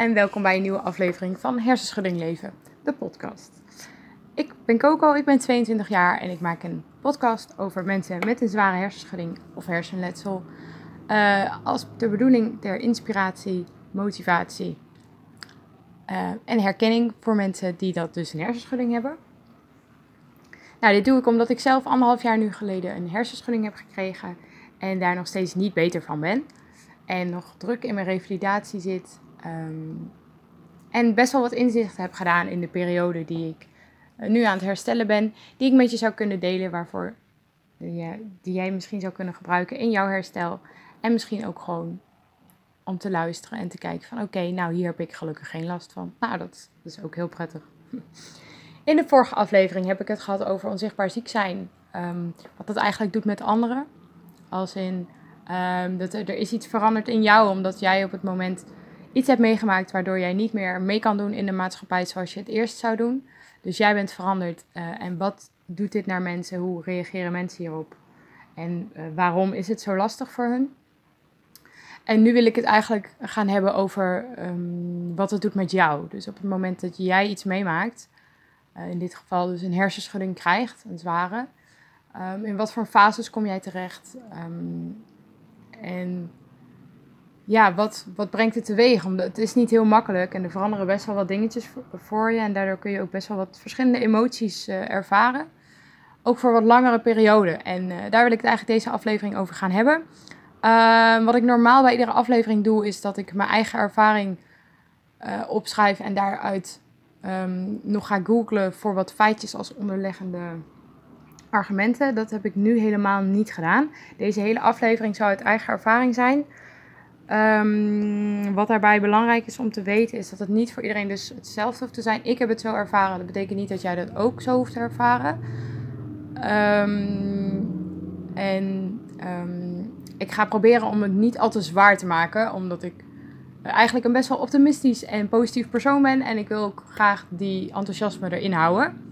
en welkom bij een nieuwe aflevering van Hersenschudding Leven, de podcast. Ik ben Coco, ik ben 22 jaar en ik maak een podcast over mensen met een zware hersenschudding of hersenletsel. Uh, als de bedoeling ter inspiratie, motivatie uh, en herkenning voor mensen die dat dus een hersenschudding hebben. Nou, dit doe ik omdat ik zelf anderhalf jaar nu geleden een hersenschudding heb gekregen en daar nog steeds niet beter van ben. En nog druk in mijn revalidatie zit. Ehm, en best wel wat inzicht heb gedaan in de periode die ik eh, nu aan het herstellen ben. Die ik met je zou kunnen delen. Waarvoor ja, die jij misschien zou kunnen gebruiken in jouw herstel. En misschien ook gewoon om te luisteren en te kijken van oké, nou hier heb ik gelukkig geen last van. Nou, dat, is ook heel prettig. In de vorige aflevering heb ik het gehad over onzichtbaar ziek zijn. Ehm, wat dat eigenlijk doet met anderen. Als in Um, dat er, er is iets veranderd in jou, omdat jij op het moment iets hebt meegemaakt waardoor jij niet meer mee kan doen in de maatschappij zoals je het eerst zou doen. Dus jij bent veranderd. Uh, en wat doet dit naar mensen? Hoe reageren mensen hierop? En uh, waarom is het zo lastig voor hun? En nu wil ik het eigenlijk gaan hebben over um, wat het doet met jou. Dus op het moment dat jij iets meemaakt, uh, in dit geval dus een hersenschudding krijgt, een zware. Um, in wat voor fases kom jij terecht? Um, en ja, wat, wat brengt het teweeg? Omdat het is niet heel makkelijk en er veranderen best wel wat dingetjes voor je. En daardoor kun je ook best wel wat verschillende emoties uh, ervaren. Ook voor wat langere perioden. En uh, daar wil ik het eigenlijk deze aflevering over gaan hebben. Uh, wat ik normaal bij iedere aflevering doe, is dat ik mijn eigen ervaring uh, opschrijf en daaruit um, nog ga googlen voor wat feitjes als onderleggende argumenten. Dat heb ik nu helemaal niet gedaan. Deze hele aflevering zou uit eigen ervaring zijn. Um, wat daarbij belangrijk is om te weten, is dat het niet voor iedereen dus hetzelfde hoeft te zijn. Ik heb het zo ervaren. Dat betekent niet dat jij dat ook zo hoeft te ervaren. Um, en um, ik ga proberen om het niet al te zwaar te maken, omdat ik eigenlijk een best wel optimistisch en positief persoon ben. En ik wil ook graag die enthousiasme erin houden.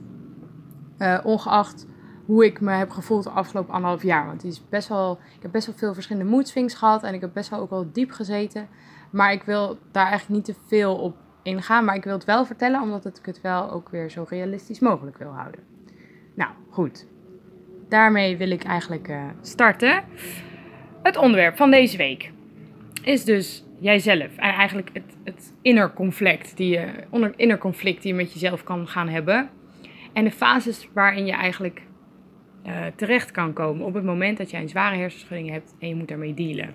Uh, ongeacht hoe ik me heb gevoeld de afgelopen anderhalf jaar. Want die is best wel, ik heb best wel veel verschillende moedswings gehad en ik heb best wel ook wel diep gezeten. Maar ik wil daar eigenlijk niet te veel op ingaan. Maar ik wil het wel vertellen, omdat ik het wel ook weer zo realistisch mogelijk wil houden. Nou, goed. Daarmee wil ik eigenlijk uh, starten. Het onderwerp van deze week is dus jijzelf. En eigenlijk het, het inner conflict die je, inner conflict die je met jezelf kan gaan hebben. En de fases waarin je eigenlijk uh, terecht kan komen op het moment dat jij een zware hersenschudding hebt en je moet daarmee dealen.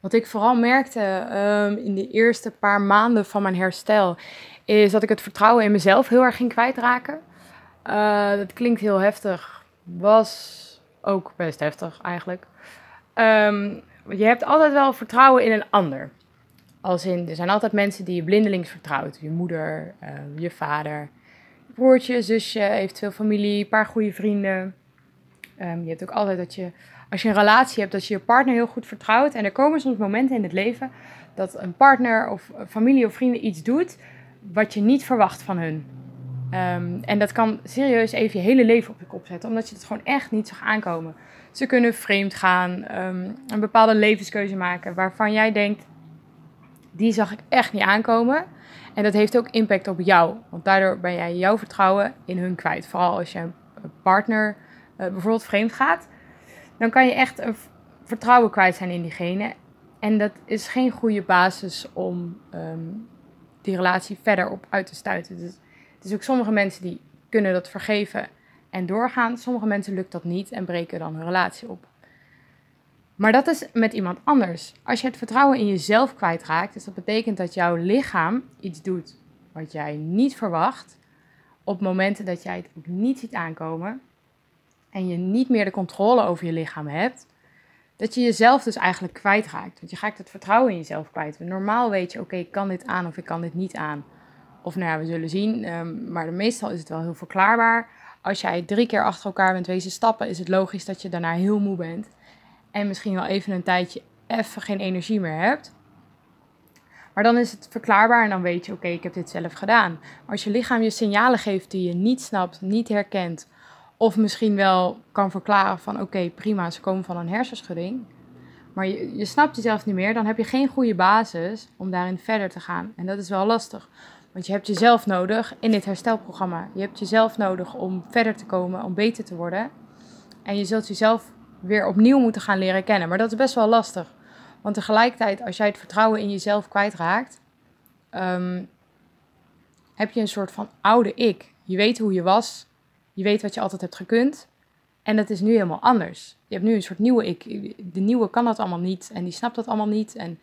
Wat ik vooral merkte um, in de eerste paar maanden van mijn herstel, is dat ik het vertrouwen in mezelf heel erg ging kwijtraken. Uh, dat klinkt heel heftig, was ook best heftig eigenlijk. Um, je hebt altijd wel vertrouwen in een ander. Als in, er zijn altijd mensen die je blindelings vertrouwt. Je moeder, uh, je vader, broertje, zusje, eventueel familie, een paar goede vrienden. Um, je hebt ook altijd dat je, als je een relatie hebt, dat je je partner heel goed vertrouwt. En er komen soms momenten in het leven dat een partner of familie of vrienden iets doet wat je niet verwacht van hun. Um, en dat kan serieus even je hele leven op je kop zetten, omdat je het gewoon echt niet zag aankomen. Ze kunnen vreemd gaan, um, een bepaalde levenskeuze maken waarvan jij denkt, die zag ik echt niet aankomen. En dat heeft ook impact op jou. Want daardoor ben jij jouw vertrouwen in hun kwijt. Vooral als je een partner uh, bijvoorbeeld vreemd gaat. Dan kan je echt een vertrouwen kwijt zijn in diegene. En dat is geen goede basis om um, die relatie verder op uit te stuiten. Dus het is ook sommige mensen die kunnen dat vergeven en doorgaan. Sommige mensen lukt dat niet en breken dan hun relatie op. Maar dat is met iemand anders. Als je het vertrouwen in jezelf kwijtraakt, dus dat betekent dat jouw lichaam iets doet wat jij niet verwacht, op momenten dat jij het ook niet ziet aankomen en je niet meer de controle over je lichaam hebt, dat je jezelf dus eigenlijk kwijtraakt. Want je gaat het vertrouwen in jezelf kwijt. Normaal weet je, oké, ik kan dit aan of ik kan dit niet aan. Of nou ja, we zullen zien, um, maar meestal is het wel heel verklaarbaar. Als jij drie keer achter elkaar bent wezen stappen, is het logisch dat je daarna heel moe bent en misschien wel even een tijdje even geen energie meer hebt. Maar dan is het verklaarbaar en dan weet je, oké, ik heb dit zelf gedaan. Maar als je lichaam je signalen geeft die je niet snapt, niet herkent, of misschien wel kan verklaren van, oké, prima, ze komen van een hersenschudding. maar je, je snapt jezelf niet meer, dan heb je geen goede basis om daarin verder te gaan. En dat is wel lastig. Want je hebt jezelf nodig in dit herstelprogramma. Je hebt jezelf nodig om verder te komen, om beter te worden. En je zult jezelf weer opnieuw moeten gaan leren kennen. Maar dat is best wel lastig. Want tegelijkertijd, als jij het vertrouwen in jezelf kwijtraakt, um, heb je een soort van oude ik. Je weet hoe je was, je weet wat je altijd hebt gekund. En dat is nu helemaal anders. Je hebt nu een soort nieuwe ik. De nieuwe kan dat allemaal niet en die snapt dat allemaal niet. En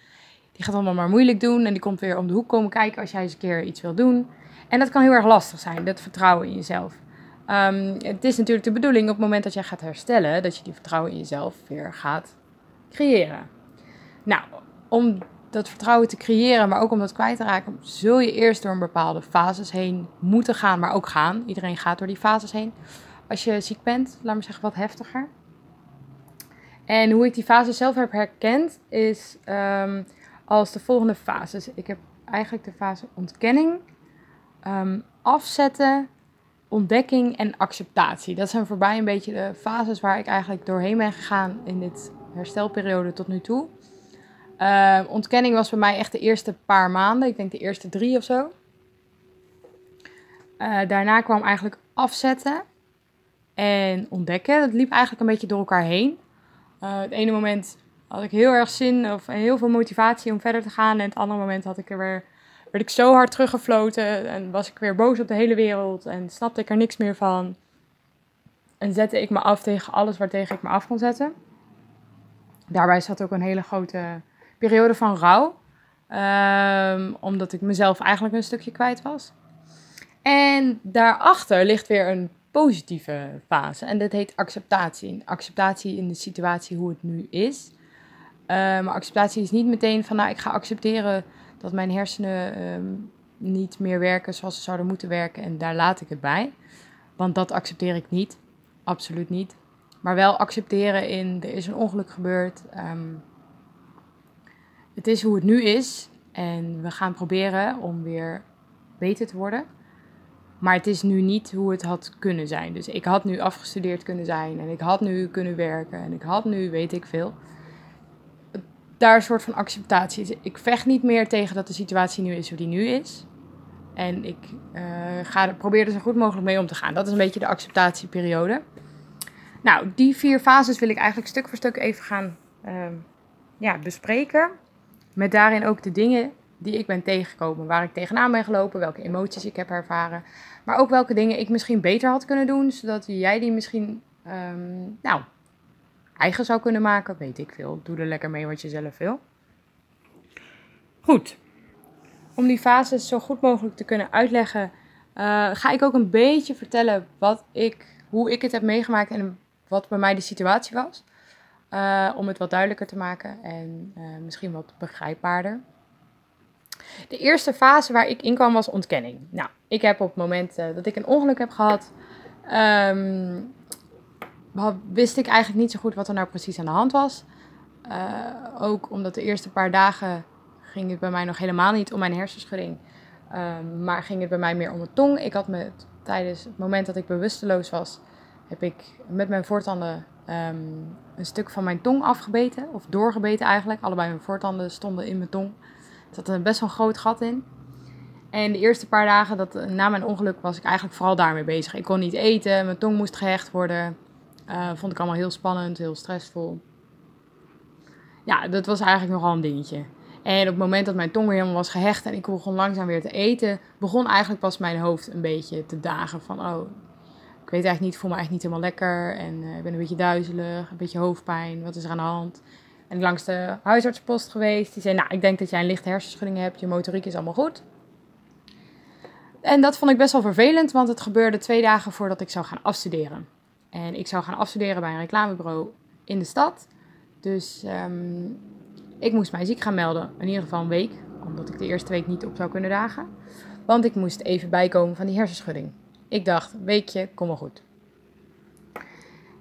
die gaat allemaal maar moeilijk doen en die komt weer om de hoek komen kijken als jij eens een keer iets wil doen. En dat kan heel erg lastig zijn, dat vertrouwen in jezelf. Um, het is natuurlijk de bedoeling op het moment dat jij gaat herstellen, dat je die vertrouwen in jezelf weer gaat creëren. Nou, om dat vertrouwen te creëren, maar ook om dat kwijt te raken, zul je eerst door een bepaalde fases heen moeten gaan, maar ook gaan. Iedereen gaat door die fases heen. Als je ziek bent, laat maar zeggen wat heftiger. En hoe ik die fase zelf heb herkend, is um, als de volgende fases. Ik heb eigenlijk de fase ontkenning, um, afzetten, ontdekking en acceptatie. Dat zijn voorbij een beetje de fases waar ik eigenlijk doorheen ben gegaan in dit herstelperiode tot nu toe. Uh, ontkenning was bij mij echt de eerste paar maanden. Ik denk de eerste drie of zo. Uh, daarna kwam eigenlijk afzetten en ontdekken. Dat liep eigenlijk een beetje door elkaar heen. Uh, het ene moment had ik heel erg zin of heel veel motivatie om verder te gaan. En het andere moment had ik er weer, werd ik zo hard teruggefloten en was ik weer boos op de hele wereld en snapte ik er niks meer van. En zette ik me af tegen alles waartegen ik me af kon zetten. Daarbij zat ook een hele grote periode van rouw. Um, omdat ik mezelf eigenlijk een stukje kwijt was. En daarachter ligt weer een positieve fase. En dat heet acceptatie. Acceptatie in de situatie hoe het nu is. Uh, maar acceptatie is niet meteen van, nou, ik ga accepteren dat mijn hersenen um, niet meer werken zoals ze zouden moeten werken en daar laat ik het bij. Want dat accepteer ik niet. Absoluut niet. Maar wel accepteren in, er is een ongeluk gebeurd. Um, het is hoe het nu is. En we gaan proberen om weer beter te worden. Maar het is nu niet hoe het had kunnen zijn. Dus ik had nu afgestudeerd kunnen zijn. En ik had nu kunnen werken. En ik had nu weet ik veel. Daar een soort van acceptatie is. Ik vecht niet meer tegen dat de situatie nu is hoe die nu is. En ik uh, ga, probeer er zo goed mogelijk mee om te gaan. Dat is een beetje de acceptatieperiode. Nou, die vier fases wil ik eigenlijk stuk voor stuk even gaan uh, ja, bespreken. Met daarin ook de dingen die ik ben tegengekomen, waar ik tegenaan ben gelopen, welke emoties ik heb ervaren. Maar ook welke dingen ik misschien beter had kunnen doen, zodat jij die misschien, um, nou, eigen zou kunnen maken. Weet ik veel. Doe er lekker mee wat je zelf wil. Goed. Om die fases zo goed mogelijk te kunnen uitleggen, uh, ga ik ook een beetje vertellen wat ik, hoe ik het heb meegemaakt en wat bij mij de situatie was. Uh, om het wat duidelijker te maken en uh, misschien wat begrijpbaarder. De eerste fase waar ik in kwam was ontkenning. Nou, ik heb op het moment dat ik een ongeluk heb gehad, um, wist ik eigenlijk niet zo goed wat er nou precies aan de hand was. ook omdat de eerste paar dagen ging het bij mij nog helemaal niet om mijn hersenschudding, um, maar ging het bij mij meer om mijn tong. Ik had me tijdens het moment dat ik bewusteloos was, heb ik met mijn voortanden um, een stuk van mijn tong afgebeten. Of doorgebeten eigenlijk. Allebei mijn voortanden stonden in mijn tong. Er zat een best wel een groot gat in. En de eerste paar dagen dat, na mijn ongeluk was ik eigenlijk vooral daarmee bezig. Ik kon niet eten, mijn tong moest gehecht worden. Uh, vond ik allemaal heel spannend, heel stressvol. Ja, dat was eigenlijk nogal een dingetje. En op het moment dat mijn tong weer helemaal was gehecht en ik begon langzaam weer te eten, begon eigenlijk pas mijn hoofd een beetje te dagen van, oh, ik weet eigenlijk niet, voel me eigenlijk niet helemaal lekker. En uh, ik ben een beetje duizelig, een beetje hoofdpijn. Wat is er aan de hand? En langs de huisartspost geweest. Die zei, nou, ik denk dat jij een lichte hersenschudding hebt. Je motoriek is allemaal goed. En dat vond ik best wel vervelend, want het gebeurde twee dagen voordat ik zou gaan afstuderen. En ik zou gaan afstuderen bij een reclamebureau in de stad. Dus um, ik moest mij ziek gaan melden, in ieder geval een week. Omdat ik de eerste week niet op zou kunnen dagen. Want ik moest even bijkomen van die hersenschudding. Ik dacht, weekje, kom maar goed.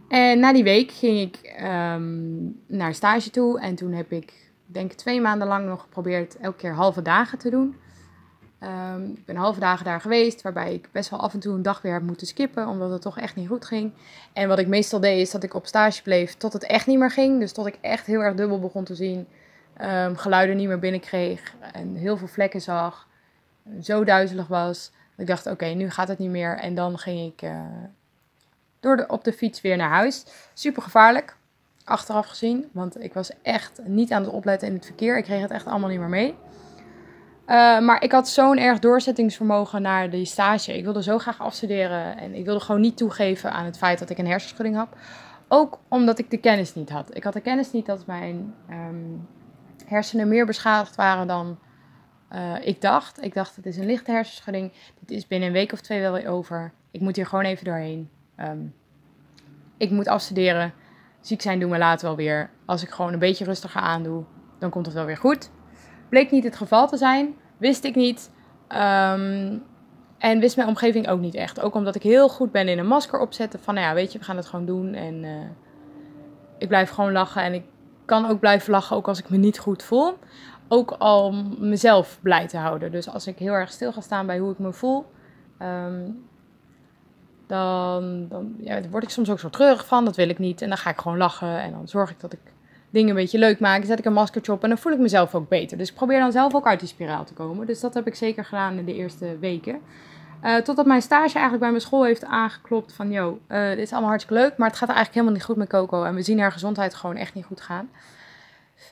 En na die week ging ik um, naar stage toe. En toen heb ik, denk ik, twee maanden lang nog geprobeerd elke keer halve dagen te doen. Ehm, ik ben halve dagen daar geweest, waarbij ik best wel af en toe een dag weer heb moeten skippen, omdat het toch echt niet goed ging. En wat ik meestal deed, is dat ik op stage bleef tot het echt niet meer ging. Dus tot ik echt heel erg dubbel begon te zien, um, geluiden niet meer binnenkreeg en heel veel vlekken zag. Zo duizelig was. Dat ik dacht, oké, nu gaat het niet meer. En dan ging ik uh, door op de fiets weer naar huis. Super gevaarlijk, achteraf gezien. Want ik was echt niet aan het opletten in het verkeer. Ik kreeg het echt allemaal niet meer mee. Uh, maar ik had zo'n erg doorzettingsvermogen naar die stage. Ik wilde zo graag afstuderen. En ik wilde gewoon niet toegeven aan het feit dat ik een hersenschudding had. Ook omdat ik de kennis niet had. Ik had de kennis niet dat mijn um, hersenen meer beschadigd waren dan uh, ik dacht. Ik dacht, het is een lichte hersenschudding. Dit is binnen een week of twee wel weer over. Ik moet hier gewoon even doorheen. Um, ik moet afstuderen. Ziek zijn doen we later wel weer. Als ik gewoon een beetje rustiger aandoe, dan komt het wel weer goed. Bleek niet het geval te zijn. Wist ik niet. Um, en wist mijn omgeving ook niet echt. Ook omdat ik heel goed ben in een masker opzetten. Van nou ja, weet je, we gaan het gewoon doen. En uh, ik blijf gewoon lachen. En ik kan ook blijven lachen, ook als ik me niet goed voel. Ook al mezelf blij te houden. Dus als ik heel erg stil ga staan bij hoe ik me voel. Um, dan, dan ja, word ik soms ook zo treurig van. Dat wil ik niet. En dan ga ik gewoon lachen. En dan zorg ik dat ik dingen een beetje leuk maak. Zet ik een maskertje op en dan voel ik mezelf ook beter. Dus ik probeer dan zelf ook uit die spiraal te komen. Dus dat heb ik zeker gedaan in de eerste weken. Uh, totdat mijn stage eigenlijk bij mijn school heeft aangeklopt van... Yo, uh, dit is allemaal hartstikke leuk, maar het gaat eigenlijk helemaal niet goed met Coco. En we zien haar gezondheid gewoon echt niet goed gaan.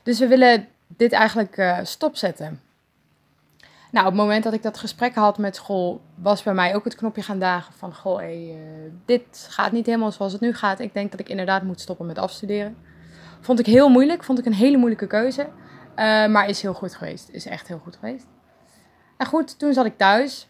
Dus we willen dit eigenlijk uh, stopzetten. Nou, op het moment dat ik dat gesprek had met school, was bij mij ook het knopje gaan dagen van, goh, hey, dit gaat niet helemaal zoals het nu gaat. Ik denk dat ik inderdaad moet stoppen met afstuderen. Vond ik heel moeilijk, vond ik een hele moeilijke keuze, uh, maar is heel goed geweest. Is echt heel goed geweest. En goed, toen zat ik thuis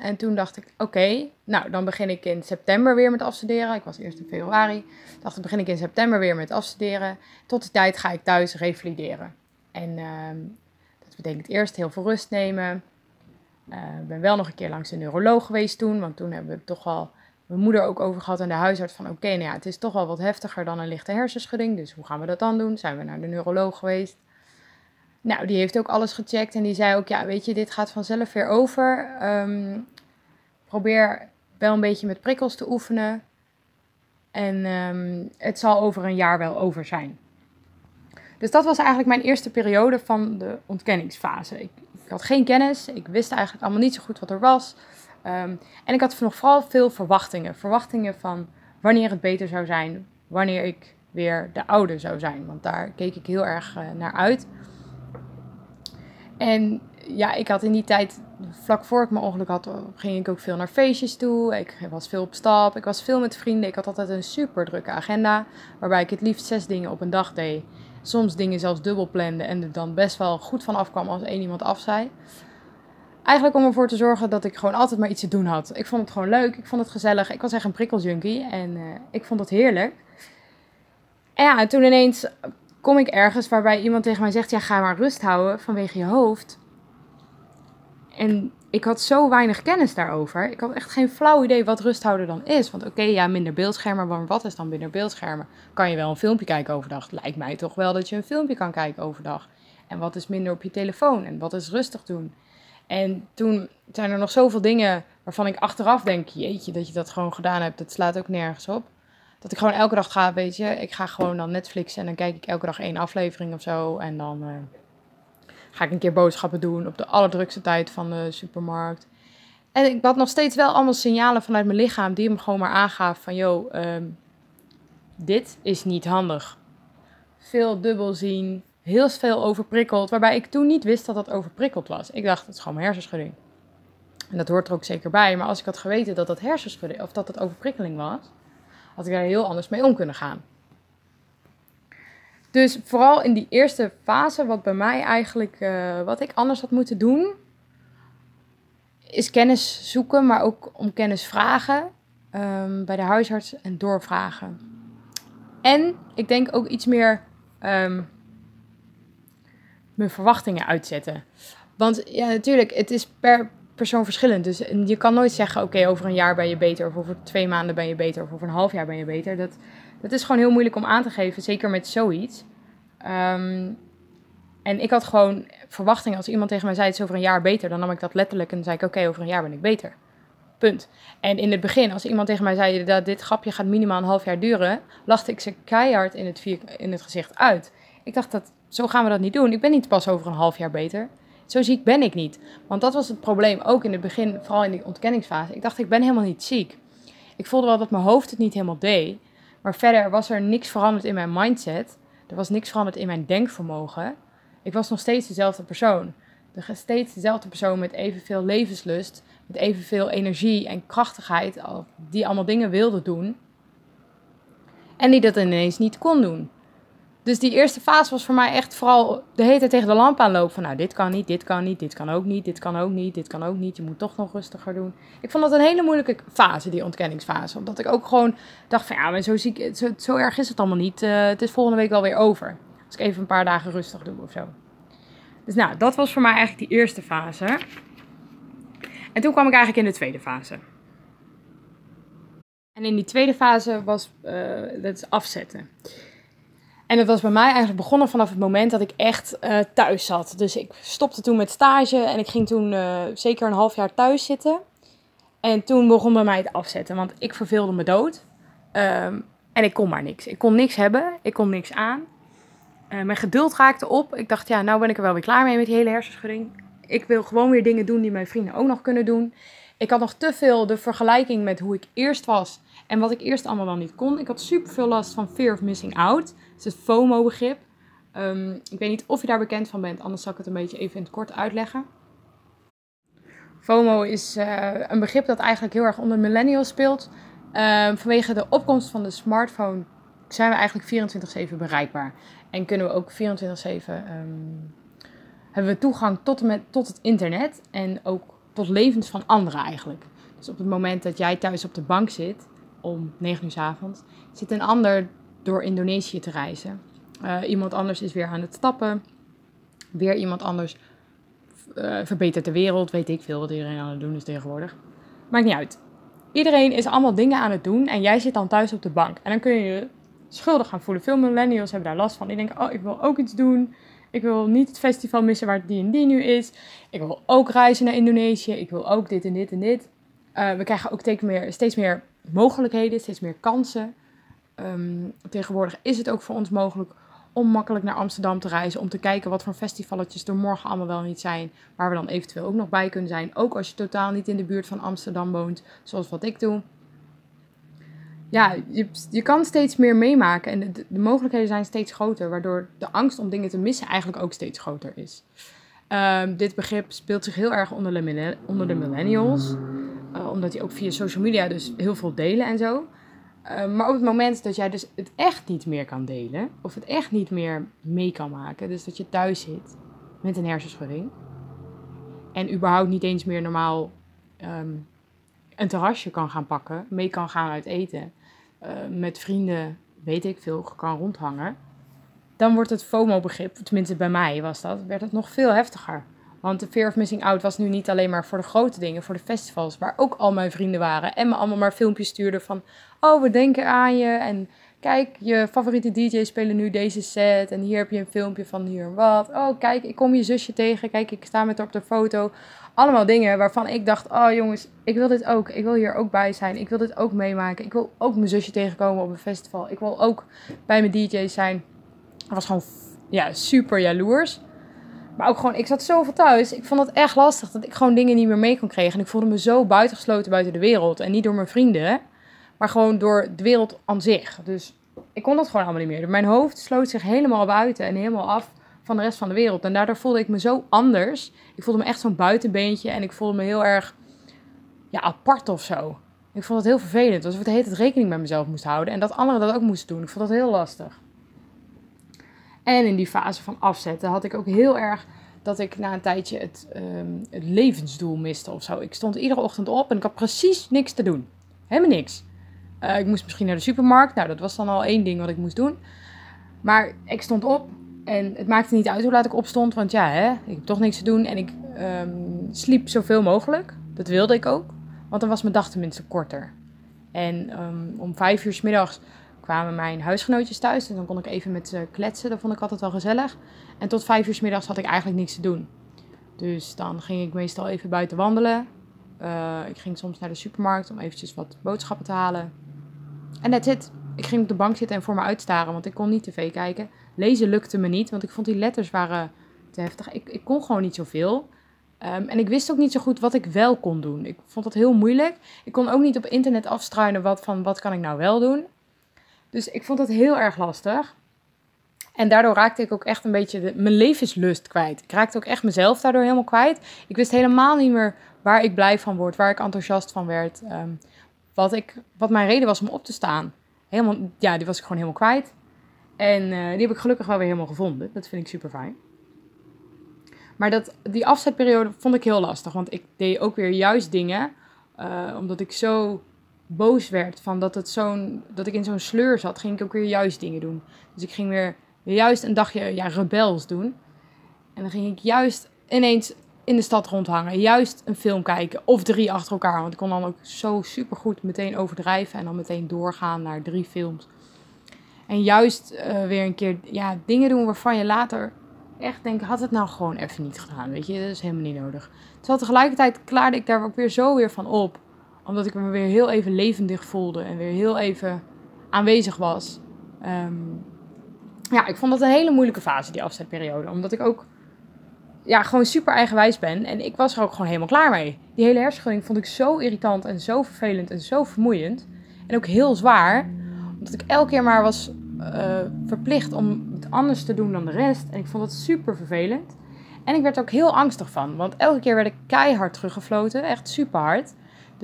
en toen dacht ik, oké, nou dan begin ik in september weer met afstuderen. Ik was eerst in februari. Dacht ik, begin ik in september weer met afstuderen. Tot die tijd ga ik thuis revalideren. En uh, dat betekent eerst heel veel rust nemen. Ik ben wel nog een keer langs de neuroloog geweest toen, want toen hebben we toch wel mijn moeder ook over gehad en de huisarts van oké, nou ja, het is toch wel wat heftiger dan een lichte hersenschudding, dus hoe gaan we dat dan doen? Zijn we naar de neuroloog geweest? Nou, die heeft ook alles gecheckt en die zei ook, ja, weet je, dit gaat vanzelf weer over. Um, probeer wel een beetje met prikkels te oefenen en um, het zal over een jaar wel over zijn. Dus dat was eigenlijk mijn eerste periode van de ontkenningsfase. Ik, ik had geen kennis, ik wist eigenlijk allemaal niet zo goed wat er was. Um, en ik had nog vooral veel verwachtingen. Verwachtingen van wanneer het beter zou zijn, wanneer ik weer de oude zou zijn. Want daar keek ik heel erg uh, naar uit. En ja, ik had in die tijd, vlak voor ik mijn ongeluk had, ging ik ook veel naar feestjes toe. Ik was veel op stap, ik was veel met vrienden. Ik had altijd een super drukke agenda, waarbij ik het liefst zes dingen op een dag deed soms dingen zelfs dubbel plande en er dan best wel goed van afkwam als één iemand af zei. Eigenlijk om ervoor te zorgen dat ik gewoon altijd maar iets te doen had. Ik vond het gewoon leuk, ik vond het gezellig. Ik was echt een prikkeljunkie en uh, ik vond het heerlijk. En ja, en toen ineens kom ik ergens waarbij iemand tegen mij zegt: Ja, ga maar rust houden vanwege je hoofd. En ik had zo weinig kennis daarover. Ik had echt geen flauw idee wat rusthouden dan is. Want oké, ja, minder beeldschermen. Maar wat is dan minder beeldschermen? Kan je wel een filmpje kijken overdag? Lijkt mij toch wel dat je een filmpje kan kijken overdag. En wat is minder op je telefoon? En wat is rustig doen? En toen zijn er nog zoveel dingen waarvan ik achteraf denk... Jeetje, dat je dat gewoon gedaan hebt. Dat slaat ook nergens op. Dat ik gewoon elke dag ga, weet je. Ik ga gewoon dan Netflix en dan kijk ik elke dag één aflevering of zo. En dan... Uh, ga ik een keer boodschappen doen op de allerdrukste tijd van de supermarkt. En ik had nog steeds wel allemaal signalen vanuit mijn lichaam die hem gewoon maar aangaf van, joh, um, dit is niet handig. Veel dubbel zien, heel veel overprikkeld, waarbij ik toen niet wist dat dat overprikkeld was. Ik dacht, het is gewoon mijn hersenschudding. En dat hoort er ook zeker bij. Maar als ik had geweten dat dat hersenschudding, of dat het overprikkeling was, had ik daar heel anders mee om kunnen gaan. Dus vooral in die eerste fase, wat bij mij eigenlijk, uh, wat ik anders had moeten doen, is kennis zoeken, maar ook om kennis vragen um, bij de huisarts en doorvragen. En ik denk ook iets meer um, mijn verwachtingen uitzetten. Want ja, natuurlijk, het is per persoon verschillend. Dus je kan nooit zeggen, oké, over een jaar ben je beter, of over twee maanden ben je beter, of over een half jaar ben je beter. Dat, dat is gewoon heel moeilijk om aan te geven, zeker met zoiets. Um, En ik had gewoon verwachtingen. Als iemand tegen mij zei, het is over een jaar beter, dan nam ik dat letterlijk en zei ik, oké, over een jaar ben ik beter. Punt. En in het begin, als iemand tegen mij zei dat dit grapje gaat minimaal een half jaar duren, lachte ik ze keihard in het, in het gezicht uit. Ik dacht dat zo gaan we dat niet doen. Ik ben niet pas over een half jaar beter. Zo ziek ben ik niet. Want dat was het probleem ook in het begin, vooral in die ontkenningsfase. Ik dacht, ik ben helemaal niet ziek. Ik voelde wel dat mijn hoofd het niet helemaal deed. Maar verder was er niks veranderd in mijn mindset. Er was niks veranderd in mijn denkvermogen. Ik was nog steeds dezelfde persoon. Steeds dezelfde persoon met evenveel levenslust, met evenveel energie en krachtigheid, die allemaal dingen wilde doen. En die dat ineens niet kon doen. Dus die eerste fase was voor mij echt vooral de tijd tegen de lamp aanlopen. Van nou, dit kan niet, dit kan niet, dit kan ook niet, dit kan ook niet, dit kan ook niet. Je moet toch nog rustiger doen. Ik vond dat een hele moeilijke fase, die ontkenningsfase. Omdat ik ook gewoon dacht van ja, maar zo, ziek, zo, erg is het allemaal niet. Uh, het is volgende week wel weer over. Als ik even een paar dagen rustig doe of zo. Dus nou, dat was voor mij eigenlijk die eerste fase. En toen kwam ik eigenlijk in de tweede fase. En in die tweede fase was uh, dat afzetten. En het was bij mij eigenlijk begonnen vanaf het moment dat ik echt uh, thuis zat. Dus ik stopte toen met stage en ik ging toen uh, zeker een half jaar thuis zitten. En toen begon bij mij het afzetten, want ik verveelde me dood. Um, en ik kon maar niks. Ik kon niks hebben, ik kon niks aan. Uh, mijn geduld raakte op. Ik dacht, ja, nou ben ik er wel weer klaar mee met die hele hersenschudding. Ik wil gewoon weer dingen doen die mijn vrienden ook nog kunnen doen. Ik had nog te veel de vergelijking met hoe ik eerst was en wat ik eerst allemaal wel niet kon. Ik had super veel last van fear of missing out. Is het FOMO-begrip. Um, ik weet niet of je daar bekend van bent, anders zal ik het een beetje even in het kort uitleggen. FOMO is uh, een begrip dat eigenlijk heel erg onder millennials speelt. Uh, vanwege de opkomst van de smartphone zijn we eigenlijk 24-7 bereikbaar. En kunnen we ook 24-7 um, hebben we toegang tot, tot het internet en ook tot levens van anderen eigenlijk. Dus op het moment dat jij thuis op de bank zit, om 9 uur s avonds, zit een ander door Indonesië te reizen. Uh, iemand anders is weer aan het stappen. Weer iemand anders uh, verbetert de wereld. Weet ik veel wat iedereen aan het doen is tegenwoordig. Maakt niet uit. Iedereen is allemaal dingen aan het doen en jij zit dan thuis op de bank. En dan kun je je schuldig gaan voelen. Veel millennials hebben daar last van. Die denken, oh, ik wil ook iets doen. Ik wil niet het festival missen waar die en die nu is. Ik wil ook reizen naar Indonesië. Ik wil ook dit en dit en dit. Uh, we krijgen ook steeds meer, steeds meer mogelijkheden, steeds meer kansen. Um, tegenwoordig is het ook voor ons mogelijk om makkelijk naar Amsterdam te reizen. Om te kijken wat voor festivaletjes er morgen allemaal wel niet zijn. Waar we dan eventueel ook nog bij kunnen zijn. Ook als je totaal niet in de buurt van Amsterdam woont. Zoals wat ik doe. Ja, je, je kan steeds meer meemaken. En de, de mogelijkheden zijn steeds groter. Waardoor de angst om dingen te missen eigenlijk ook steeds groter is. Um, dit begrip speelt zich heel erg onder de, onder de millennials. Uh, omdat die ook via social media dus heel veel delen en zo. Uh, maar op het moment dat jij dus het echt niet meer kan delen, of het echt niet meer mee kan maken, dus dat je thuis zit met een hersenschudding en überhaupt niet eens meer normaal um, een terrasje kan gaan pakken, mee kan gaan uit eten, uh, met vrienden, weet ik veel, kan rondhangen, dan wordt het FOMO-begrip, tenminste bij mij was dat, werd het nog veel heftiger. Want de fear of missing out was nu niet alleen maar voor de grote dingen, voor de festivals, waar ook al mijn vrienden waren. En me allemaal maar filmpjes stuurden van, oh, we denken aan je. En kijk, je favoriete DJ's spelen nu deze set. En hier heb je een filmpje van hier wat. Oh, kijk, ik kom je zusje tegen. Kijk, ik sta met haar op de foto. Allemaal dingen waarvan ik dacht, oh jongens, ik wil dit ook. Ik wil hier ook bij zijn. Ik wil dit ook meemaken. Ik wil ook mijn zusje tegenkomen op een festival. Ik wil ook bij mijn DJ's zijn. Ik was gewoon ja, super jaloers. Maar ook gewoon, ik zat zoveel thuis. Ik vond het echt lastig dat ik gewoon dingen niet meer mee kon krijgen. En ik voelde me zo buitengesloten buiten de wereld. En niet door mijn vrienden, maar gewoon door de wereld aan zich. Dus ik kon dat gewoon allemaal niet meer. Mijn hoofd sloot zich helemaal buiten en helemaal af van de rest van de wereld. En daardoor voelde ik me zo anders. Ik voelde me echt zo'n buitenbeentje. En ik voelde me heel erg ja, apart of zo. Ik vond het heel vervelend. Alsof ik de hele tijd rekening met mezelf moest houden. En dat anderen dat ook moesten doen. Ik vond dat heel lastig. En in die fase van afzetten had ik ook heel erg dat ik na een tijdje het, um, het levensdoel miste of zo. Ik stond iedere ochtend op en ik had precies niks te doen. Helemaal niks. Uh, ik moest misschien naar de supermarkt. Nou, dat was dan al één ding wat ik moest doen. Maar ik stond op en het maakte niet uit hoe laat ik opstond. Want ja, hè, ik heb toch niks te doen. En ik um, sliep zoveel mogelijk. Dat wilde ik ook. Want dan was mijn dag tenminste korter. En um, om vijf uur s middags kwamen mijn huisgenootjes thuis. En dan kon ik even met ze kletsen. Dat vond ik altijd wel gezellig. En tot vijf uur s middags had ik eigenlijk niks te doen. Dus dan ging ik meestal even buiten wandelen. Uh, ik ging soms naar de supermarkt om eventjes wat boodschappen te halen. En that's it. Ik ging op de bank zitten en voor me uitstaren, want ik kon niet tv kijken. Lezen lukte me niet, want ik vond die letters waren te heftig. Ik, ik kon gewoon niet zoveel. Um, en ik wist ook niet zo goed wat ik wel kon doen. Ik vond dat heel moeilijk. Ik kon ook niet op internet afstruinen wat van wat kan ik nou wel doen. Dus ik vond dat heel erg lastig. En daardoor raakte ik ook echt een beetje mijn levenslust kwijt. Ik raakte ook echt mezelf daardoor helemaal kwijt. Ik wist helemaal niet meer waar ik blij van word, waar ik enthousiast van werd. Um, wat, ik, wat mijn reden was om op te staan. Helemaal, ja, die was ik gewoon helemaal kwijt. En uh, die heb ik gelukkig wel weer helemaal gevonden. Dat vind ik super fijn. Maar dat, die afzetperiode vond ik heel lastig. Want ik deed ook weer juist dingen. Uh, omdat ik zo boos werd van dat, het zo'n, dat ik in zo'n sleur zat, ging ik ook weer juist dingen doen. Dus ik ging weer, juist een dagje ja, rebels doen. En dan ging ik juist ineens in de stad rondhangen. Juist een film kijken. Of drie achter elkaar. Want ik kon dan ook zo supergoed meteen overdrijven. En dan meteen doorgaan naar drie films. En juist uh, weer een keer ja, dingen doen waarvan je later echt denkt... Had het nou gewoon even niet gedaan. Weet je, dat is helemaal niet nodig. Terwijl tegelijkertijd klaarde ik daar ook weer zo weer van op. Omdat ik me weer heel even levendig voelde. En weer heel even aanwezig was. Um, ja, ik vond dat een hele moeilijke fase, die afzetperiode. Omdat ik ook ja, gewoon super eigenwijs ben. En ik was er ook gewoon helemaal klaar mee. Die hele hersenschudding vond ik zo irritant en zo vervelend en zo vermoeiend. En ook heel zwaar. Omdat ik elke keer maar was uh, verplicht om het anders te doen dan de rest. En ik vond dat super vervelend. En ik werd er ook heel angstig van. Want elke keer werd ik keihard teruggefloten. Echt super hard.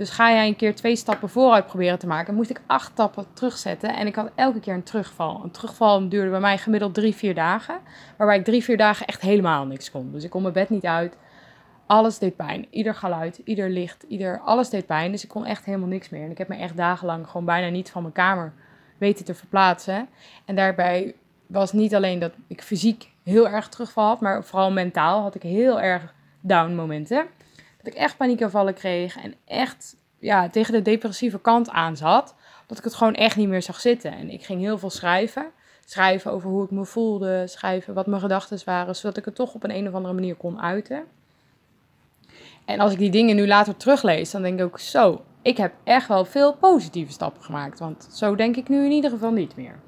Dus ga jij een keer twee stappen vooruit proberen te maken, moest ik acht stappen terugzetten. En ik had elke keer een terugval. Een terugval duurde bij mij gemiddeld drie, vier dagen. Waarbij ik drie, vier dagen echt helemaal niks kon. Dus ik kon mijn bed niet uit. Alles deed pijn. Ieder geluid, ieder licht, ieder, alles deed pijn. Dus ik kon echt helemaal niks meer. En ik heb me echt dagenlang gewoon bijna niet van mijn kamer weten te verplaatsen. En daarbij was niet alleen dat ik fysiek heel erg terugval had, maar vooral mentaal had ik heel erg down momenten. Dat ik echt paniekaanvallen kreeg en echt ja, tegen de depressieve kant aan zat. Dat ik het gewoon echt niet meer zag zitten. En ik ging heel veel schrijven. Schrijven over hoe ik me voelde. Schrijven wat mijn gedachten waren. Zodat ik het toch op een, een of andere manier kon uiten. En als ik die dingen nu later teruglees, dan denk ik ook zo. Ik heb echt wel veel positieve stappen gemaakt. Want zo denk ik nu in ieder geval niet meer.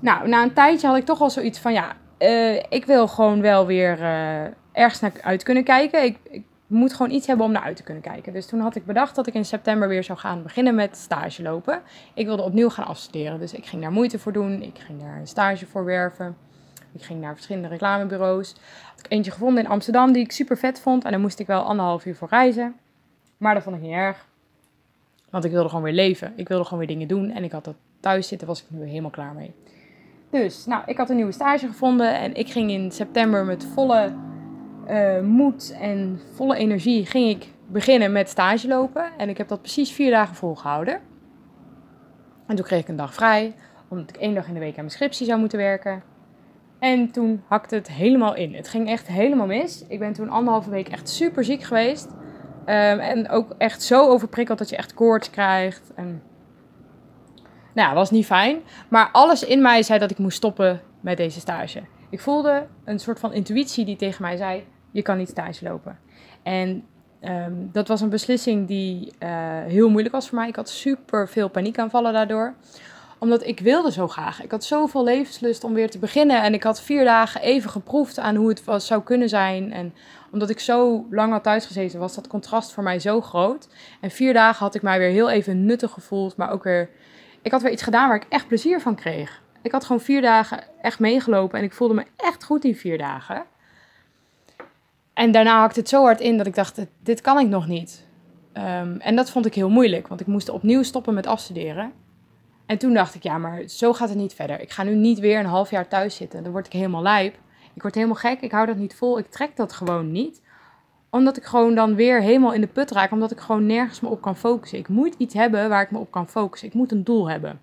Nou, na een tijdje had ik toch al zoiets van ja, uh, ik wil gewoon wel weer uh, ergens naar uit kunnen kijken. Ik moet gewoon iets hebben om naar uit te kunnen kijken. Dus toen had ik bedacht dat ik in september weer zou gaan beginnen met stage lopen. Ik wilde opnieuw gaan afstuderen. Dus ik ging daar moeite voor doen. Ik ging daar een stage voor werven. Ik ging naar verschillende reclamebureaus. Had ik eentje gevonden in Amsterdam die ik super vet vond. En daar moest ik wel anderhalf uur voor reizen. Maar dat vond ik niet erg. Want ik wilde gewoon weer leven. Ik wilde gewoon weer dingen doen. En ik had dat thuis zitten, was ik nu helemaal klaar mee. Dus, nou, ik had een nieuwe stage gevonden. En ik ging in september met volle uh, moed en volle energie ging ik beginnen met stage lopen. En ik heb dat precies vier dagen volgehouden. En toen kreeg ik een dag vrij, omdat ik één dag in de week aan mijn scriptie zou moeten werken. En toen hakte het helemaal in. Het ging echt helemaal mis. Ik ben toen anderhalve week echt super ziek geweest. Um, en ook echt zo overprikkeld dat je echt koorts krijgt. En... Nou was niet fijn. Maar alles in mij zei dat ik moest stoppen met deze stage. Ik voelde een soort van intuïtie die tegen mij zei: je kan niet stage lopen. En um, dat was een beslissing die uh, heel moeilijk was voor mij. Ik had super veel paniekaanvallen daardoor omdat ik wilde zo graag. Ik had zoveel levenslust om weer te beginnen. En ik had vier dagen even geproefd aan hoe het was, zou kunnen zijn. En omdat ik zo lang had thuisgezeten, was dat contrast voor mij zo groot. En vier dagen had ik mij weer heel even nuttig gevoeld. Maar ook weer. Ik had weer iets gedaan waar ik echt plezier van kreeg. Ik had gewoon vier dagen echt meegelopen. En ik voelde me echt goed in vier dagen. En daarna hakte het zo hard in dat ik dacht, dit kan ik nog niet. Um, en dat vond ik heel moeilijk, want ik moest opnieuw stoppen met afstuderen. En toen dacht ik, ja, maar zo gaat het niet verder. Ik ga nu niet weer een half jaar thuis zitten. Dan word ik helemaal lijp. Ik word helemaal gek. Ik hou dat niet vol. Ik trek dat gewoon niet. Omdat ik gewoon dan weer helemaal in de put raak. Omdat ik gewoon nergens me op kan focussen. Ik moet iets hebben waar ik me op kan focussen. Ik moet een doel hebben.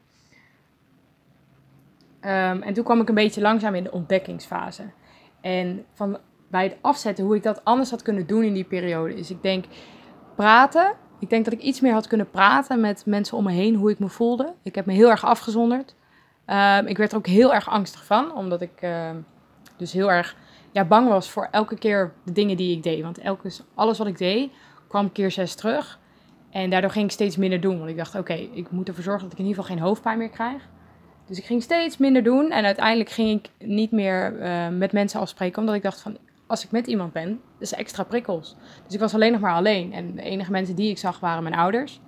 Um, en toen kwam ik een beetje langzaam in de ontdekkingsfase. En van bij het afzetten, hoe ik dat anders had kunnen doen in die periode, is ik denk praten, Ik denk dat ik iets meer had kunnen praten met mensen om me heen hoe ik me voelde. Ik heb me heel erg afgezonderd. Ehm, ik werd er ook heel erg angstig van, omdat ik ehm, dus heel erg ja, bang was voor elke keer de dingen die ik deed. Want elke, alles wat ik deed kwam keer zes terug. En daardoor ging ik steeds minder doen. Want ik dacht, oké, ik moet ervoor zorgen dat ik in ieder geval geen hoofdpijn meer krijg. Dus ik ging steeds minder doen. En uiteindelijk ging ik niet meer uh, met mensen afspreken. Omdat ik dacht van, als ik met iemand ben, is extra prikkels. Dus ik was alleen nog maar alleen. En de enige mensen die ik zag waren mijn ouders.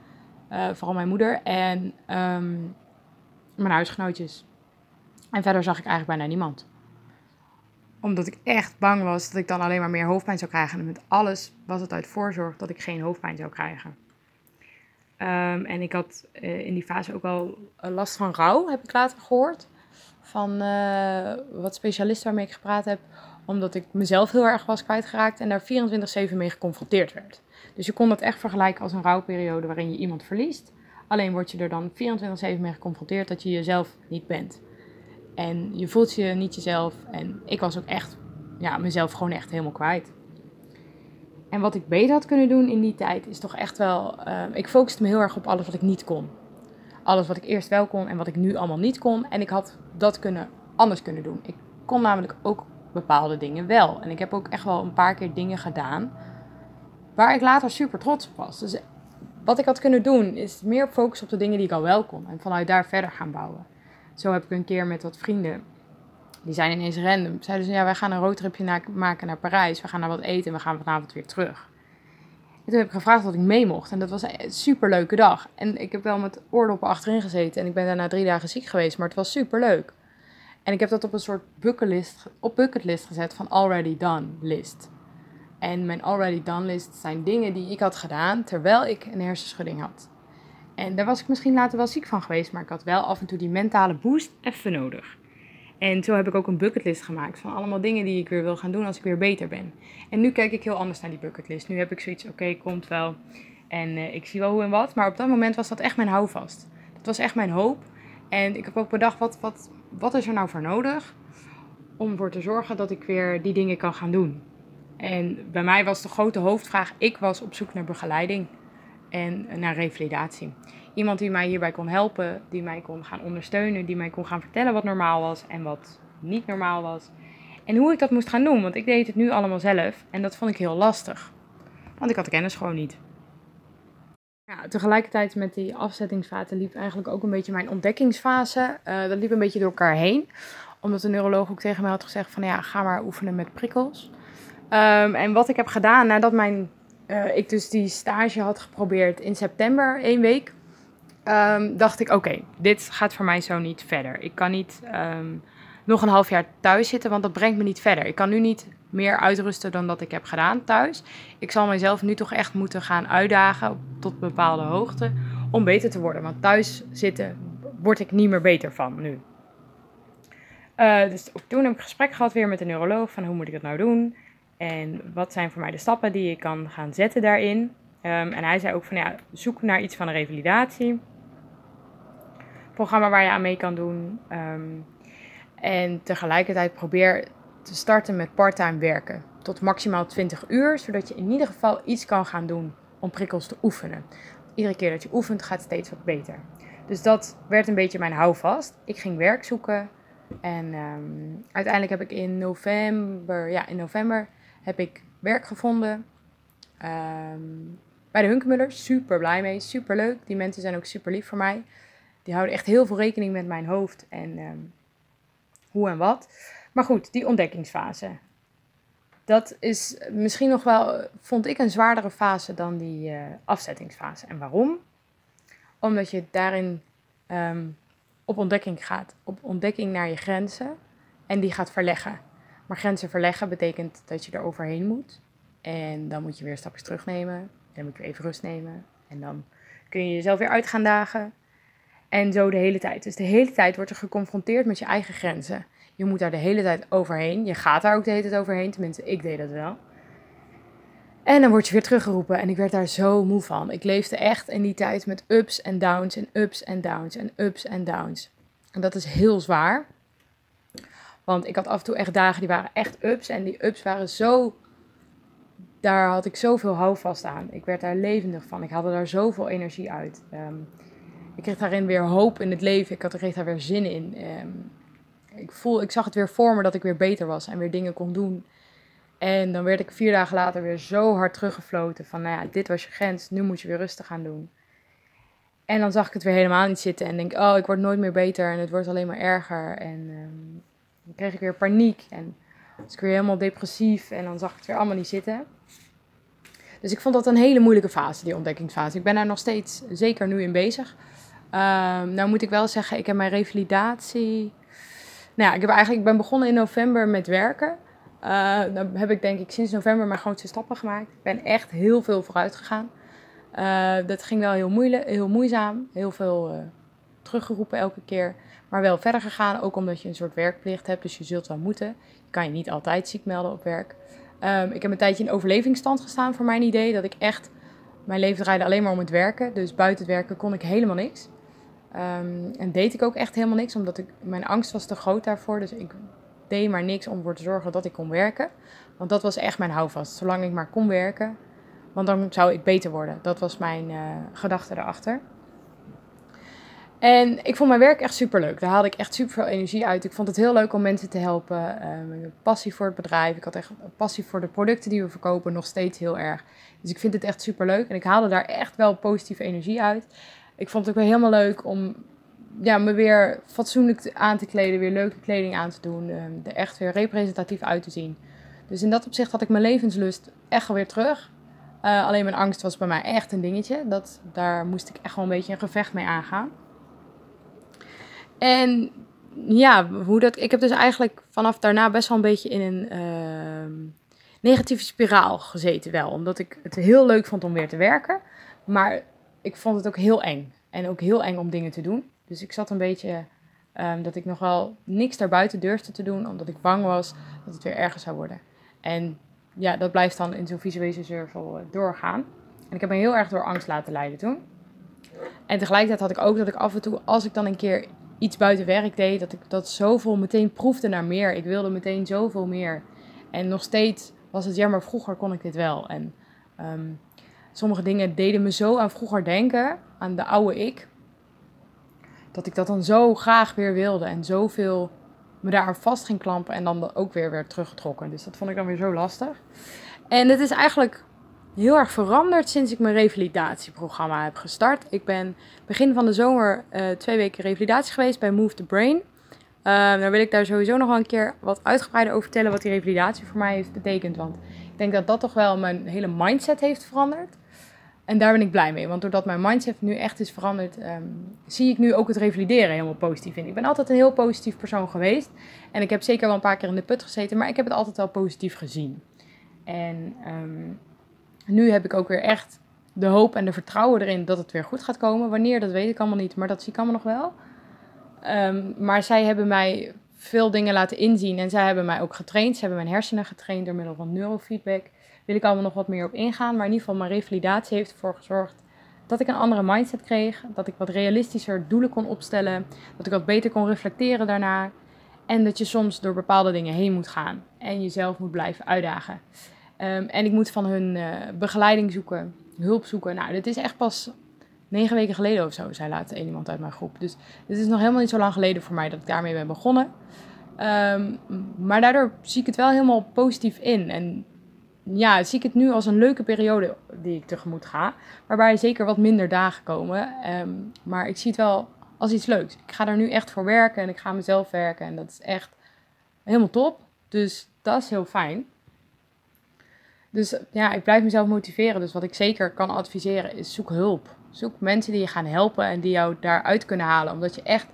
Uh, vooral mijn moeder en um, mijn huisgenootjes. En verder zag ik eigenlijk bijna niemand. Omdat ik echt bang was dat ik dan alleen maar meer hoofdpijn zou krijgen. En met alles was het uit voorzorg dat ik geen hoofdpijn zou krijgen. Um, en ik had uh, in die fase ook wel last van rouw, heb ik later gehoord. Van wat specialisten waarmee ik gepraat heb. Omdat ik mezelf heel erg was kwijtgeraakt en daar 24-7 mee geconfronteerd werd. Dus je kon dat echt vergelijken als een rouwperiode waarin je iemand verliest. Alleen word je er dan 24-7 mee geconfronteerd dat je jezelf niet bent. En je voelt je niet jezelf. En ik was ook echt, ja, mezelf gewoon echt helemaal kwijt. En wat ik beter had kunnen doen in die tijd is toch echt wel. Uh, ik focuste me heel erg op alles wat ik niet kon. Alles wat ik eerst wel kon en wat ik nu allemaal niet kon. En ik had dat kunnen, anders kunnen doen. Ik kon namelijk ook bepaalde dingen wel. En ik heb ook echt wel een paar keer dingen gedaan waar ik later super trots op was. Dus wat ik had kunnen doen is meer focussen op de dingen die ik al wel kon. En vanuit daar verder gaan bouwen. Zo heb ik een keer met wat vrienden die zijn ineens random. Zeiden ze, ja, wij gaan een roadtripje maken naar Parijs. We gaan naar wat eten en we gaan vanavond weer terug. En toen heb ik gevraagd of ik mee mocht. En dat was een super leuke dag. En ik heb wel met oordoppen achterin gezeten. En ik ben daarna drie dagen ziek geweest. Maar het was super leuk. En ik heb dat op een soort bucketlist, op bucketlist gezet van already done list. En mijn already done list zijn dingen die ik had gedaan terwijl ik een hersenschudding had. En daar was ik misschien later wel ziek van geweest, maar ik had wel af en toe die mentale boost even nodig. En zo heb ik ook een bucketlist gemaakt van allemaal dingen die ik weer wil gaan doen als ik weer beter ben. En nu kijk ik heel anders naar die bucketlist. Nu heb ik zoiets, oké, komt wel. En uh, ik zie wel hoe en wat. Maar op dat moment was dat echt mijn houvast. Dat was echt mijn hoop. En ik heb ook bedacht, wat, wat, wat is er nou voor nodig om ervoor te zorgen dat ik weer die dingen kan gaan doen. En bij mij was de grote hoofdvraag, ik was op zoek naar begeleiding en naar revalidatie. Iemand die mij hierbij kon helpen, die mij kon gaan ondersteunen, die mij kon gaan vertellen wat normaal was en wat niet normaal was. En hoe ik dat moest gaan doen, want ik deed het nu allemaal zelf en dat vond ik heel lastig. Want ik had de kennis gewoon niet. Ja, tegelijkertijd met die afzettingsfase liep eigenlijk ook een beetje mijn ontdekkingsfase. Uh, dat liep een beetje door elkaar heen. Omdat de neuroloog ook tegen mij had gezegd van ja, ga maar oefenen met prikkels. Um, en wat ik heb gedaan nadat mijn, uh, ik dus die stage had geprobeerd in september, één week um, dacht ik, oké, dit gaat voor mij zo niet verder. Ik kan niet um, nog een half jaar thuis zitten, want dat brengt me niet verder. Ik kan nu niet meer uitrusten dan dat ik heb gedaan thuis. Ik zal mezelf nu toch echt moeten gaan uitdagen tot bepaalde hoogte om beter te worden. Want thuis zitten word ik niet meer beter van nu. Uh, dus toen heb ik gesprek gehad weer met de neuroloog van hoe moet ik het nou doen? En wat zijn voor mij de stappen die ik kan gaan zetten daarin? Um, en hij zei ook van ja, zoek naar iets van een revalidatie programma waar je aan mee kan doen. Um, en tegelijkertijd probeer te starten met parttime werken. Tot maximaal 20 uur, zodat je in ieder geval iets kan gaan doen om prikkels te oefenen. Iedere keer dat je oefent gaat steeds wat beter. Dus dat werd een beetje mijn houvast. Ik ging werk zoeken. En um, uiteindelijk heb ik in november, ja, in november heb ik werk gevonden. Um, bij de Hunkemullers. Super blij mee, super leuk. Die mensen zijn ook super lief voor mij. Die houden echt heel veel rekening met mijn hoofd en um, hoe en wat. Maar goed, die ontdekkingsfase. Dat is misschien nog wel, vond ik, een zwaardere fase dan die uh, afzettingsfase. En waarom? Omdat je daarin um, op ontdekking gaat. Op ontdekking naar je grenzen. En die gaat verleggen. Maar grenzen verleggen betekent dat je er overheen moet. En dan moet je weer stapjes terugnemen. Dan moet je even rust nemen. En dan kun je jezelf weer uit gaan dagen. En zo de hele tijd. Dus de hele tijd wordt er geconfronteerd met je eigen grenzen. Je moet daar de hele tijd overheen. Je gaat daar ook de hele tijd overheen. Tenminste, ik deed dat wel. En dan word je weer teruggeroepen. En ik werd daar zo moe van. Ik leefde echt in die tijd met ups en downs en ups en downs en ups en downs. En dat is heel zwaar. Want ik had af en toe echt dagen die waren echt ups. En die ups waren zo daar had ik zoveel houvast aan. Ik werd daar levendig van. Ik haalde daar zoveel energie uit. Ehm, ik kreeg daarin weer hoop in het leven. Ik had, kreeg daar weer zin in. Ehm, ik, voel, ik zag het weer voor me dat ik weer beter was en weer dingen kon doen. En dan werd ik vier dagen later weer zo hard teruggefloten van, nou ja, dit was je grens, nu moet je weer rustig gaan doen. En dan zag ik het weer helemaal niet zitten en denk, oh, ik word nooit meer beter en het wordt alleen maar erger. En ehm, dan kreeg ik weer paniek en was ik weer helemaal depressief en dan zag ik het weer allemaal niet zitten. Dus ik vond dat een hele moeilijke fase, die ontdekkingsfase. Ik ben daar nog steeds zeker nu in bezig. Um, nou moet ik wel zeggen, ik heb mijn revalidatie. Nou ja, ik, heb eigenlijk, ik ben begonnen in november met werken. Uh, dan heb ik denk ik sinds november mijn grootste stappen gemaakt. Ik ben echt heel veel vooruit gegaan. Uh, dat ging wel heel, moeilijk, heel moeizaam. Heel veel uh, teruggeroepen elke keer. Maar wel verder gegaan. Ook omdat je een soort werkplicht hebt. Dus je zult wel moeten. Je kan je niet altijd ziek melden op werk. Um, ik heb een tijdje in overlevingsstand gestaan voor mijn idee. Dat ik echt... Mijn leven draaide alleen maar om het werken. Dus buiten het werken kon ik helemaal niks. Um, en deed ik ook echt helemaal niks. Omdat ik, mijn angst was te groot daarvoor. Dus ik deed maar niks om ervoor te zorgen dat ik kon werken. Want dat was echt mijn houvast. Zolang ik maar kon werken, want dan zou ik beter worden. Dat was mijn uh, gedachte erachter. En ik vond mijn werk echt super leuk. Daar haalde ik echt super veel energie uit. Ik vond het heel leuk om mensen te helpen. Um, passie voor het bedrijf. Ik had echt passie voor de producten die we verkopen. Nog steeds heel erg. Dus ik vind het echt super leuk. En ik haalde daar echt wel positieve energie uit. Ik vond het ook wel helemaal leuk om ja, me weer fatsoenlijk aan te kleden, weer leuke kleding aan te doen, ehm, er echt weer representatief uit te zien. Dus in dat opzicht had ik mijn levenslust echt alweer terug. Uh, alleen mijn angst was bij mij echt een dingetje. Dat, daar moest ik echt wel een beetje een gevecht mee aangaan. En ja, hoe dat, ik heb dus eigenlijk vanaf daarna best wel een beetje in een uh, negatieve spiraal gezeten wel. Omdat ik het heel leuk vond om weer te werken. Maar ik vond het ook heel eng. En ook heel eng om dingen te doen. Dus ik zat een beetje um, dat ik nog wel niks daarbuiten durfde te doen, omdat ik bang was dat het weer erger zou worden. En ja, dat blijft dan in zo'n visuele cirkel uh, doorgaan. En ik heb me heel erg door angst laten leiden toen. En tegelijkertijd had ik ook dat ik af en toe, als ik dan een keer iets buiten werk deed, dat ik dat zoveel meteen proefde naar meer. Ik wilde meteen zoveel meer. En nog steeds was het jammer, vroeger kon ik dit wel. En um, sommige dingen deden me zo aan vroeger denken, aan de oude ik dat ik dat dan zo graag weer wilde en zoveel me daar vast ging klampen en dan ook weer werd teruggetrokken. Dus dat vond ik dan weer zo lastig. En het is eigenlijk heel erg veranderd sinds ik mijn revalidatieprogramma heb gestart. Ik ben begin van de zomer uh, twee weken revalidatie geweest bij Move the Brain. Uh, daar wil ik daar sowieso nog wel een keer wat uitgebreider over vertellen wat die revalidatie voor mij heeft betekend. Want denk dat dat toch wel mijn hele mindset heeft veranderd. En daar ben ik blij mee, want doordat mijn mindset nu echt is veranderd, um, zie ik nu ook het revalideren helemaal positief in. Ik ben altijd een heel positief persoon geweest en ik heb zeker wel een paar keer in de put gezeten, maar ik heb het altijd wel positief gezien. En um, nu heb ik ook weer echt de hoop en de vertrouwen erin dat het weer goed gaat komen. Wanneer, dat weet ik allemaal niet, maar dat zie ik allemaal nog wel. Um, maar zij hebben mij veel dingen laten inzien en zij hebben mij ook getraind. Ze hebben mijn hersenen getraind door middel van neurofeedback wil ik allemaal nog wat meer op ingaan. Maar in ieder geval, mijn revalidatie heeft ervoor gezorgd dat ik een andere mindset kreeg. Dat ik wat realistischer doelen kon opstellen. Dat ik wat beter kon reflecteren daarna. En dat je soms door bepaalde dingen heen moet gaan. En jezelf moet blijven uitdagen. Um, en ik moet van hun uh, begeleiding zoeken, hulp zoeken. Nou, dit is echt pas negen weken geleden of zo, zei laatst een iemand uit mijn groep. Dus dit is nog helemaal niet zo lang geleden voor mij dat ik daarmee ben begonnen. Um, maar daardoor zie ik het wel helemaal positief in. En ja, zie ik het nu als een leuke periode die ik tegemoet ga. Waarbij zeker wat minder dagen komen. Um, maar ik zie het wel als iets leuks. Ik ga er nu echt voor werken en ik ga mezelf werken. En dat is echt helemaal top. Dus dat is heel fijn. Dus ja, ik blijf mezelf motiveren. Dus wat ik zeker kan adviseren is zoek hulp. Zoek mensen die je gaan helpen en die jou daaruit kunnen halen. Omdat je echt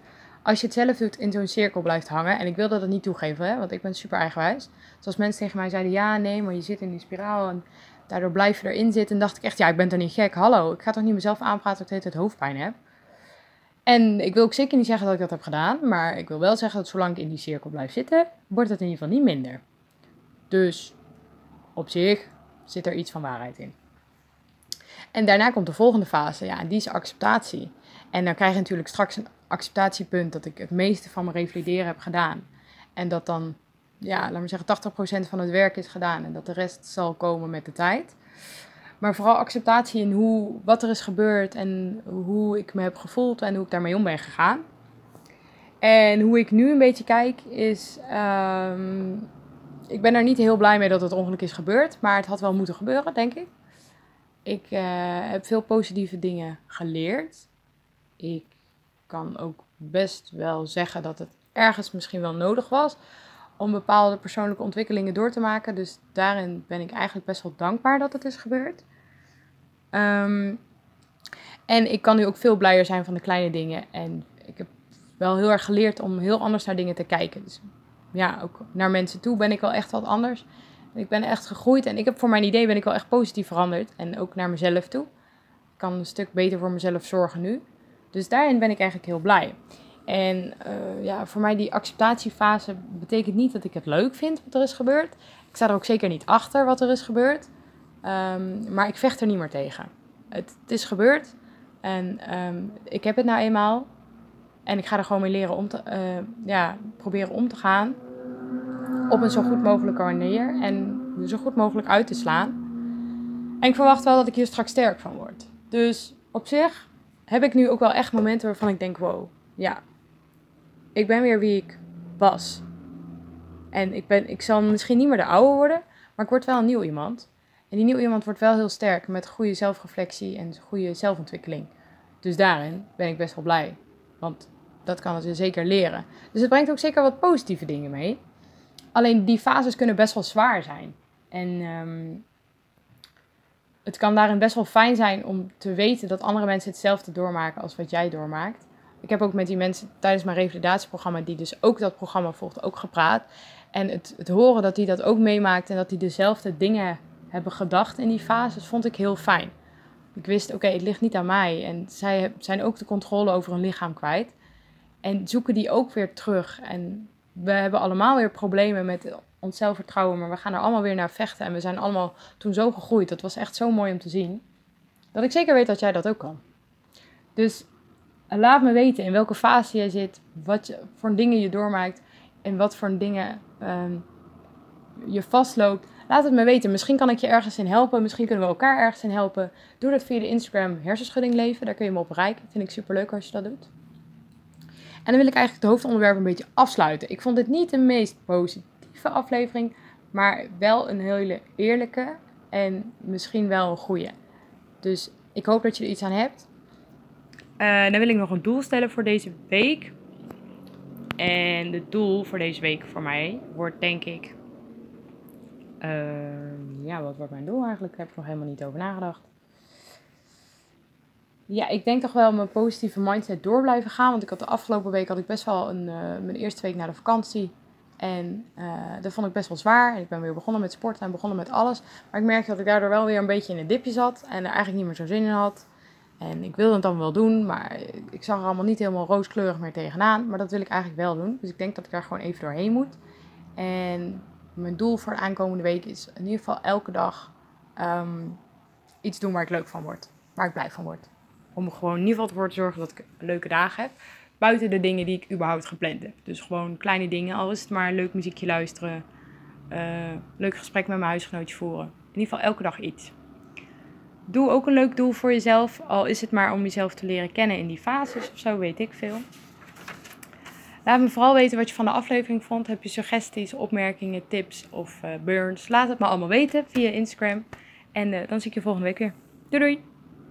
als je het zelf doet, in zo'n cirkel blijft hangen. En ik wil dat niet toegeven, hè, want ik ben super eigenwijs. Dus als mensen tegen mij zeiden, ja, nee, maar je zit in die spiraal en daardoor blijf je erin zitten. En dacht ik echt, ja, ik ben toch niet gek. Hallo, ik ga toch niet mezelf aanpraten dat ik het hoofdpijn heb. En ik wil ook zeker niet zeggen dat ik dat heb gedaan. Maar ik wil wel zeggen dat zolang ik in die cirkel blijf zitten, wordt het in ieder geval niet minder. Dus op zich zit er iets van waarheid in. En daarna komt de volgende fase, ja, en die is acceptatie. En dan krijg je natuurlijk straks een acceptatiepunt dat ik het meeste van mijn revalideren heb gedaan. En dat dan ja, laat maar zeggen, 80% van het werk is gedaan en dat de rest zal komen met de tijd. Maar vooral acceptatie in hoe, wat er is gebeurd en hoe ik me heb gevoeld en hoe ik daarmee om ben gegaan. En hoe ik nu een beetje kijk is, ehm, ik ben er niet heel blij mee dat het ongeluk is gebeurd, maar het had wel moeten gebeuren, denk ik. Ik uh, heb veel positieve dingen geleerd. Ik kan ook best wel zeggen dat het ergens misschien wel nodig was om bepaalde persoonlijke ontwikkelingen door te maken. Dus daarin ben ik eigenlijk best wel dankbaar dat het is gebeurd. Um, en ik kan nu ook veel blijer zijn van de kleine dingen. En ik heb wel heel erg geleerd om heel anders naar dingen te kijken. Dus ja, ook naar mensen toe ben ik wel echt wat anders. Ik ben echt gegroeid en ik heb voor mijn idee ben ik wel echt positief veranderd. En ook naar mezelf toe. Ik kan een stuk beter voor mezelf zorgen nu. Dus daarin ben ik eigenlijk heel blij. En uh, ja, voor mij die acceptatiefase betekent niet dat ik het leuk vind wat er is gebeurd. Ik sta er ook zeker niet achter wat er is gebeurd. Um, maar ik vecht er niet meer tegen. Het, is gebeurd en um, ik heb het nou eenmaal. En ik ga er gewoon mee leren om te, uh, ja, proberen om te gaan op een zo goed mogelijke manier en zo goed mogelijk uit te slaan. En ik verwacht wel dat ik hier straks sterk van word. Dus op zich heb ik nu ook wel echt momenten waarvan ik denk: wow, ja, ik ben weer wie ik was. En ik, ben, ik zal misschien niet meer de oude worden, maar ik word wel een nieuw iemand. En die nieuw iemand wordt wel heel sterk met goede zelfreflectie en goede zelfontwikkeling. Dus daarin ben ik best wel blij. Want dat kan je zeker leren. Dus het brengt ook zeker wat positieve dingen mee. Alleen die fases kunnen best wel zwaar zijn. En um, het kan daarin best wel fijn zijn om te weten dat andere mensen hetzelfde doormaken als wat jij doormaakt. Ik heb ook met die mensen tijdens mijn revalidatieprogramma, die dus ook dat programma volgt, ook gepraat. En het, het horen dat die dat ook meemaakt en dat die dezelfde dingen hebben gedacht in die fases, vond ik heel fijn. Ik wist, oké, het ligt niet aan mij. En zij zijn ook de controle over hun lichaam kwijt. En zoeken die ook weer terug. En we hebben allemaal weer problemen met ons zelfvertrouwen, maar we gaan er allemaal weer naar vechten. En we zijn allemaal toen zo gegroeid. Dat was echt zo mooi om te zien. Dat ik zeker weet dat jij dat ook kan. Dus laat me weten in welke fase jij zit, wat voor dingen je doormaakt en wat voor dingen um, je vastloopt. Laat het me weten. Misschien kan ik je ergens in helpen. Misschien kunnen we elkaar ergens in helpen. Doe dat via de Instagram Hersenschudding Leven. Daar kun je me op bereiken. Vind ik super leuk als je dat doet. En dan wil ik eigenlijk het hoofdonderwerp een beetje afsluiten. Ik vond dit niet de meest positieve aflevering, maar wel een hele eerlijke en misschien wel een goede. Dus ik hoop dat je er iets aan hebt. Uh, dan wil ik nog een doel stellen voor deze week. En het doel voor deze week voor mij wordt denk ik Uh, ja, wat wordt mijn doel eigenlijk? Daar heb ik nog helemaal niet over nagedacht. Ja, ik denk toch wel mijn positieve mindset door blijven gaan. Want ik had de afgelopen week had ik best wel een, uh, mijn eerste week na de vakantie. En uh, dat vond ik best wel zwaar. En ik ben weer begonnen met sporten en begonnen met alles. Maar ik merkte dat ik daardoor wel weer een beetje in een dipje zat. En er eigenlijk niet meer zo zin in had. En ik wilde het dan wel doen, maar ik zag er allemaal niet helemaal rooskleurig meer tegenaan. Maar dat wil ik eigenlijk wel doen. Dus ik denk dat ik daar gewoon even doorheen moet. En mijn doel voor de aankomende week is in ieder geval elke dag um, iets doen waar ik leuk van word. Waar ik blij van word. Om gewoon in ieder geval ervoor te zorgen dat ik leuke dagen heb. Buiten de dingen die ik überhaupt gepland heb. Dus gewoon kleine dingen. Al is het maar leuk muziekje luisteren. Uh, leuk gesprek met mijn huisgenootje voeren. In ieder geval elke dag iets. Doe ook een leuk doel voor jezelf. Al is het maar om jezelf te leren kennen in die fases of zo, weet ik veel. Laat me vooral weten wat je van de aflevering vond. Heb je suggesties, opmerkingen, tips of uh, burns? Laat het me allemaal weten via Instagram. En uh, dan zie ik je volgende week weer. Doei doei!